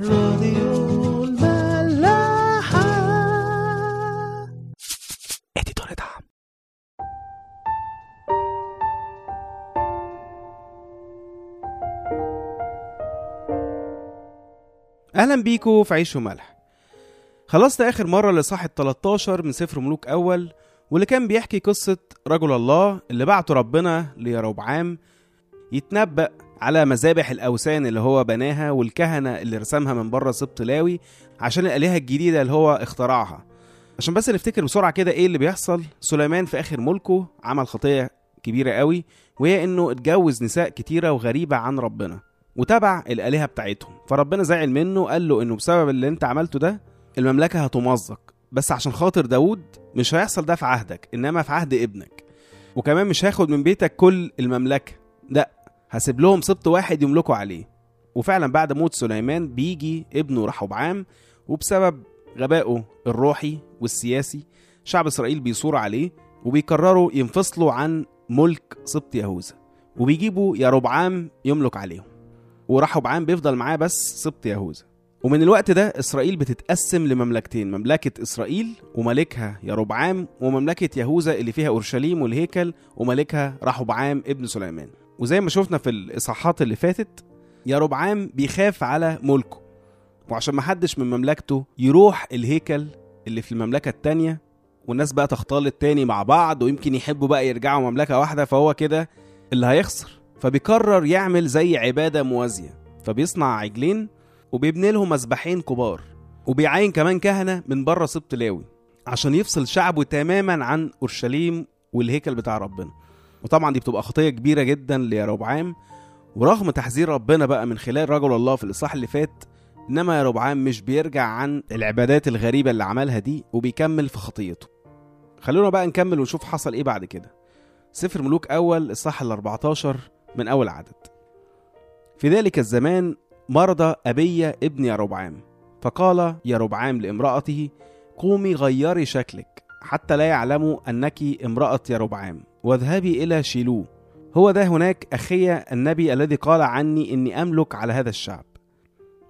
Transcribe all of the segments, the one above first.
راديو الملاحة. اديتور دعم. أهلا بيكو في عيش وملح. خلصت آخر مرة لصاحب 13 من سفر ملوك أول واللي كان بيحكي قصة رجل الله اللي بعته ربنا ليروبعام يتنبأ على مذابح الأوثان اللي هو بناها والكهنة اللي رسمها من بره سبط لاوي عشان الآلهة الجديدة اللي هو اخترعها. عشان بس نفتكر بسرعة كده إيه اللي بيحصل. سليمان في آخر ملكه عمل خطية كبيرة قوي وهي إنه اتجوز نساء كتيرة وغريبة عن ربنا وتبع الآلهة بتاعتهم. فربنا زعل منه قال له إنه بسبب اللي أنت عملته ده المملكة هتمزق بس عشان خاطر داوود مش هيحصل ده في عهدك إنما في عهد ابنك. وكمان مش هاخد من بيتك كل المملكة. لأ هسيب لهم سبط واحد يملكوا عليه. وفعلا بعد موت سليمان بيجي ابنه رحبعام وبسبب غبائه الروحي والسياسي شعب إسرائيل بيصور عليه وبيقرروا ينفصلوا عن ملك سبط يهوذا وبيجيبوا يربعام يملك عليهم. ورحبعام بيفضل معاه بس سبط يهوذا. ومن الوقت ده إسرائيل بتتقسم لمملكتين مملكة إسرائيل وملكها يربعام ومملكة يهوذا اللي فيها أورشليم والهيكل وملكها رحبعام ابن سليمان. وزي ما شفنا في الإصحاحات اللي فاتت يربعام بيخاف على ملكه. وعشان محدش من مملكته يروح الهيكل اللي في المملكة التانية والناس بقى تختلط تاني مع بعض ويمكن يحبوا بقى يرجعوا مملكة واحدة فهو كده اللي هيخسر. فبيقرر يعمل زي عبادة موازية. فبيصنع عجلين وبيبني لهم مذبحين كبار. وبيعين كمان كهنة من بره سبط لاوي عشان يفصل شعبه تماما عن أورشليم والهيكل بتاع ربنا. وطبعا دي بتبقى خطية كبيرة جدا ليروبعام ورغم تحذير ربنا بقى من خلال رجل الله في الإصحاح اللي فات إنما يا ربعام مش بيرجع عن العبادات الغريبة اللي عملها دي وبيكمل في خطيته. خلونا بقى نكمل ونشوف حصل إيه بعد كده. سفر ملوك أول الصح ال 14 من أول عدد. في ذلك الزمان مرض أبي ابن يربعام فقال يربعام لامرأته قومي غيري شكلك حتى لا يعلموا أنك امرأة يربعام واذهبي إلى شيلو. هو ده هناك أخي النبي الذي قال عني إني أملك على هذا الشعب.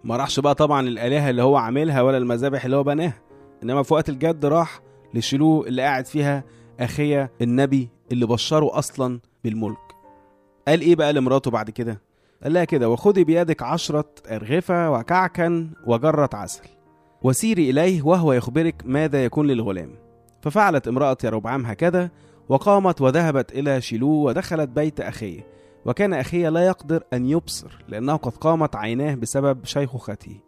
ما راحش بقى طبعا الالهه اللي هو عاملها ولا المذابح اللي هو بناها. إنما في وقت الجد راح لشيلوه اللي قاعد فيها اخيه النبي اللي بشره أصلا بالملك. قال إيه بقى لمراته بعد كده؟ قال لها كده وخذي بيدك عشرة أرغفة وكعكا وجرة عسل وسيري إليه وهو يخبرك ماذا يكون للغلام. ففعلت امرأة يربعام هكذا وقامت وذهبت إلى شيلوه ودخلت بيت أخيه وكان أخيه لا يقدر أن يبصر لأنه قد قامت عيناه بسبب شيخوخته.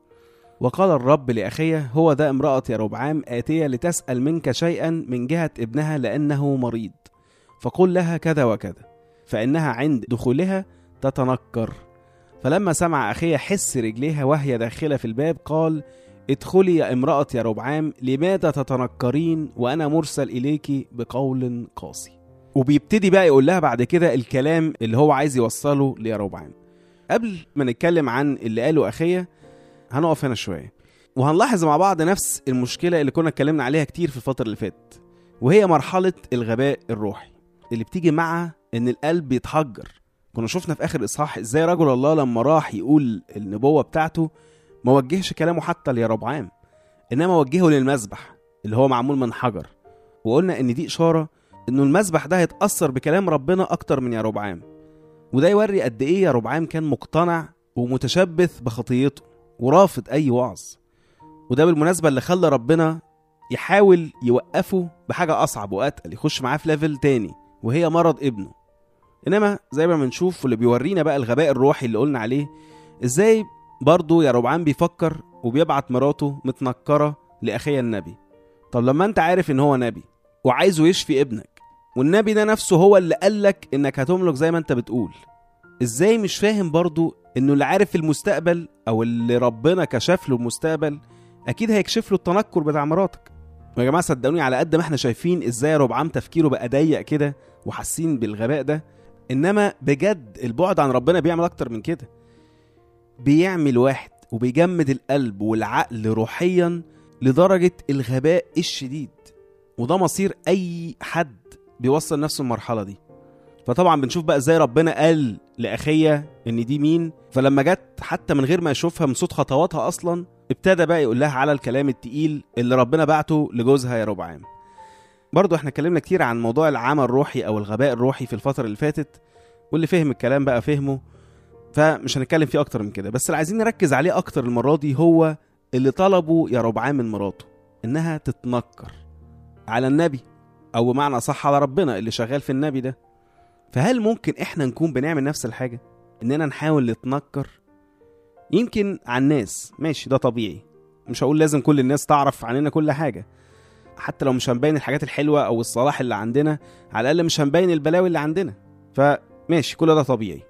وقال الرب لأخيه هو ذا امرأة يربعام آتية لتسأل منك شيئا من جهة ابنها لأنه مريض. فقل لها كذا وكذا فإنها عند دخولها تتنكر. فلما سمع أخيه حس رجليها وهي داخلة في الباب قال ادخلي يا امرأة يربعام لماذا تتنكرين وأنا مرسل إليك بقول قاسي؟ وبيبتدي بقى يقول لها بعد كده الكلام اللي هو عايز يوصله ليروبعام قبل ما نتكلم عن اللي قاله أخية هنقف هنا شوية. وهنلاحظ مع بعض نفس المشكلة اللي كنا اتكلمنا عليها كتير في الفترة اللي فاتت وهي مرحلة الغباء الروحي اللي بتيجي مع إن القلب يتحجر كنا شفنا في آخر إصحاح إزاي رجل الله لما راح يقول النبوة بتاعته ما وجهش كلامه حتى ليربعام إنما وجهه للمذبح اللي هو معمول من حجر. وقلنا إن دي إشارة إنه المذبح ده هيتأثر بكلام ربنا أكتر من يربعام وده يوري قد إيه يربعام كان مقتنع ومتشبث بخطيته ورافض أي وعظ. وده بالمناسبة اللي خلى ربنا يحاول يوقفه بحاجة أصعب وأتقل يخش معاه في ليفل تاني وهي مرض ابنه. إنما زي ما بنشوف واللي بيورينا بقى الغباء الروحي اللي قلنا عليه إزاي برضه يربعام بيفكر وبيبعت مراته متنكرة لاخيه النبي. طب لما أنت عارف إن هو نبي وعايزه يشفي ابنك والنبي ده نفسه هو اللي قالك إنك هتملك زي ما أنت بتقول إزاي مش فاهم برضو إنه اللي عارف المستقبل أو اللي ربنا كشف له المستقبل أكيد هيكشف له التنكر بتاع مراتك. يا جماعة صدقوني على قد ما إحنا شايفين إزاي ربعام تفكيره بقى ضيق كده وحاسين بالغباء ده إنما بجد البعد عن ربنا بيعمل أكتر من كده. بيعمل واحد وبيجمد القلب والعقل روحيا لدرجة الغباء الشديد. وده مصير أي حد بيوصل نفسه المرحله دي. فطبعا بنشوف بقى إزاي ربنا قال لأخية إن دي مين. فلما جت حتى من غير ما يشوفها من صوت خطواتها أصلا ابتدى بقى يقول لها على الكلام التقيل اللي ربنا بعته لجوزها يا ربعام برضو إحنا اتكلمنا كتير عن موضوع العمى الروحي أو الغباء الروحي في الفترة اللي فاتت واللي فهم الكلام بقى فهمه فمش هنتكلم فيه أكتر من كده. بس اللي عايزين نركز عليه أكتر المرة دي هو اللي طلبه يا ربعام من مراته إنها تتنكر على النبي أو بمعنى صح على ربنا اللي شغال في النبي ده. فهل ممكن إحنا نكون بنعمل نفس الحاجة؟ إننا نحاول نتنكر؟ يمكن على الناس ماشي ده طبيعي. مش هقول لازم كل الناس تعرف عننا كل حاجة. حتى لو مش هنبين الحاجات الحلوة أو الصلاح اللي عندنا على الأقل مش هنبين البلاوي اللي عندنا. فماشي كل ده طبيعي.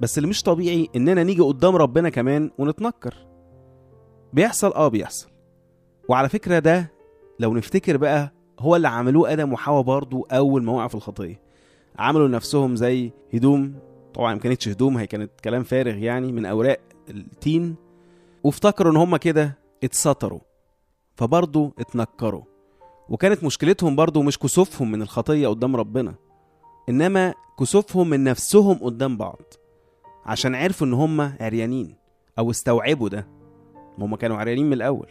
بس اللي مش طبيعي إننا نيجي قدام ربنا كمان ونتنكر. بيحصل آه بيحصل. وعلى فكرة ده لو نفتكر بقى هو اللي عملوه آدم وحواء برضو أول ما وقعوا في الخطية. عملوا لنفسهم زي هدوم طبعا ما كانتش هدوم هي كانت كلام فارغ يعني من أوراق التين. وافتكروا إن هم كده اتستروا فبرضه اتنكروا. وكانت مشكلتهم برضه مش كسوفهم من الخطية قدام ربنا إنما كسوفهم من نفسهم قدام بعض. عشان عرفوا إن هم عريانين أو استوعبوا ده. هم كانوا عريانين من الأول.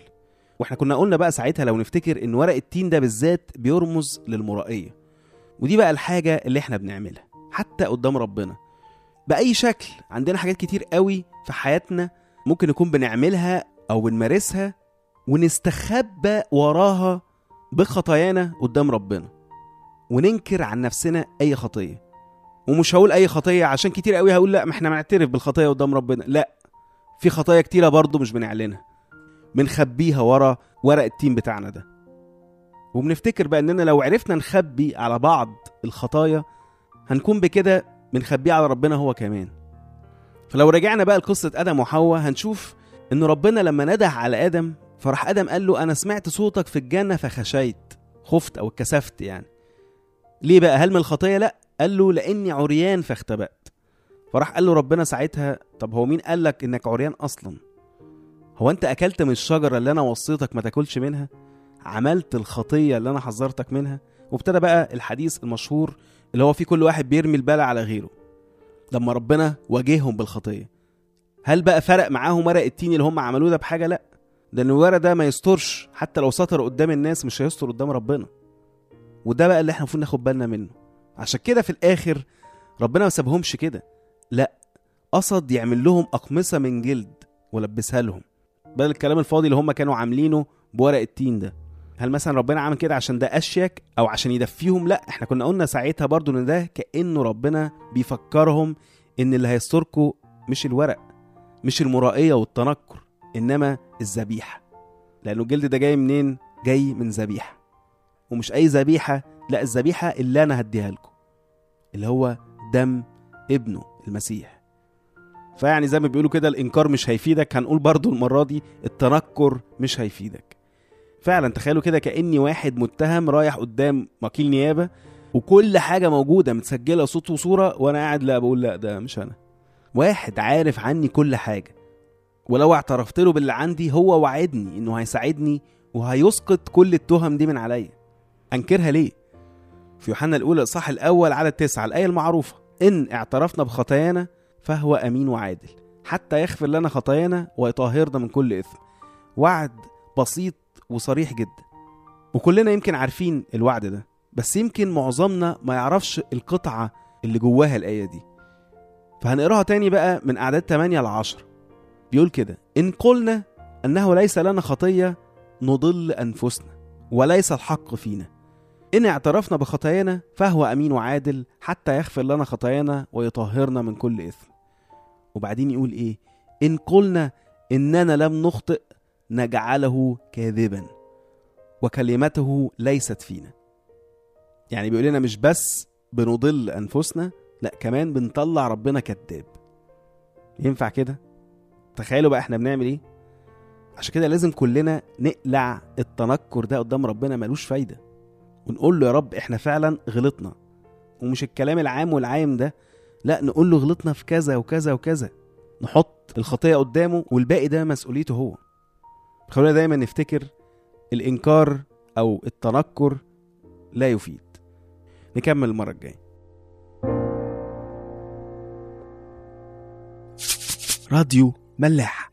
وإحنا كنا قلنا بقى ساعتها لو نفتكر إن ورق التين ده بالذات بيرمز للمرائية. ودي بقى الحاجة اللي إحنا بنعملها حتى قدام ربنا. بأي شكل عندنا حاجات كتير قوي في حياتنا ممكن نكون بنعملها أو بنمارسها ونستخبى وراها بخطايانا قدام ربنا. وننكر عن نفسنا أي خطية. ومش هقول أي خطية عشان كتير قوي هقول لا ما إحنا بنعترف بالخطية قدام ربنا. لا في خطايا كتيرة برضه مش بنعلنها. بنخبيها ورا ورق التين بتاعنا ده. وبنفتكر بقى إننا لو عرفنا نخبي على بعض الخطايا هنكون بكده بنخبيه على ربنا هو كمان. فلو رجعنا بقى لقصة آدم وحواء هنشوف إن ربنا لما نده على آدم فراح آدم قال له أنا سمعت صوتك في الجنة فخشيت خفت أو اتكسفت يعني. ليه بقى؟ هل من الخطية لأ. قال له لأني عريان فاختبأت. فراح قال له ربنا ساعتها طب هو مين قال لك إنك عريان أصلا؟ هو أنت أكلت من الشجرة اللي أنا وصيتك ما تاكلش منها؟ عملت الخطية اللي أنا حذرتك منها؟ وابتدى بقى الحديث المشهور اللي هو فيه كل واحد بيرمي البلا على غيره. لما ربنا واجههم بالخطية. هل بقى فرق معاهم ورق التين اللي هم عملوه ده بحاجة؟ لا. لأن الورق ده ما يسترش. حتى لو سطر قدام الناس مش هيستر قدام ربنا. وده بقى اللي إحنا المفروض ناخد بالنا منه. عشان كده في الآخر ربنا ما سابهمش كده. لا قصد يعمل لهم أقمصة من جلد ولبسها لهم. بدل الكلام الفاضي اللي هم كانوا عاملينه بورق التين ده. هل مثلا ربنا عمل كده عشان ده أشيك أو عشان يدفيهم؟ لا إحنا كنا قلنا ساعتها برضو إن ده كأنه ربنا بيفكرهم إن اللي هيستركوا مش الورق مش المرائية والتنكر إنما الذبيحة. لأنه الجلد ده جاي منين؟ جاي من ذبيحة. ومش أي ذبيحة لا الذبيحة اللي أنا هديها لكم اللي هو دم ابنه المسيح. فيعني زي ما بيقولوا كده الإنكار مش هيفيدك هنقول برضو المرة دي التنكر مش هيفيدك. فعلا تخيلوا كده كأني واحد متهم رايح قدام وكيل نيابة وكل حاجة موجودة متسجلة صوت وصورة وأنا قاعد لا بقول لا ده مش أنا. واحد عارف عني كل حاجة. ولو اعترفت له باللي عندي هو وعدني إنه هيساعدني وهيسقط كل التهم دي من عليا. أنكرها ليه؟ في يوحنا الأولى الإصحاح الأول على التسعه الآية المعروفة. إن اعترفنا بخطايانا فهو أمين وعادل. حتى يغفر لنا خطايانا ويطهرنا من كل إثم. وعد بسيط وصريح جدا. وكلنا يمكن عارفين الوعد ده بس يمكن معظمنا ما يعرفش القطعة اللي جواها الآية دي. فهنقراها تاني بقى من أعداد 8 ل 10 بيقول كده إن قلنا أنه ليس لنا خطية نضل أنفسنا وليس الحق فينا. إن اعترفنا بخطايانا فهو أمين وعادل حتى يغفر لنا خطايانا ويطهرنا من كل إثم. وبعدين يقول إيه؟ إن قلنا إننا لم نخطئ نجعله كاذبا وكلمته ليست فينا. يعني بيقول لنا مش بس بنضل أنفسنا لا كمان بنطلع ربنا كذاب. ينفع كده؟ تخيلوا بقى إحنا بنعمل إيه؟ عشان كده لازم كلنا نقلع التنكر ده قدام ربنا ملوش فايدة. ونقول له يا رب إحنا فعلا غلطنا. ومش الكلام العام والعايم ده لا نقول له غلطنا في كذا وكذا وكذا. نحط الخطية قدامه والباقي ده مسؤوليته هو. خلونا دايما نفتكر الإنكار أو التنكر لا يفيد. نكمل المرة الجاية. راديو ملاح.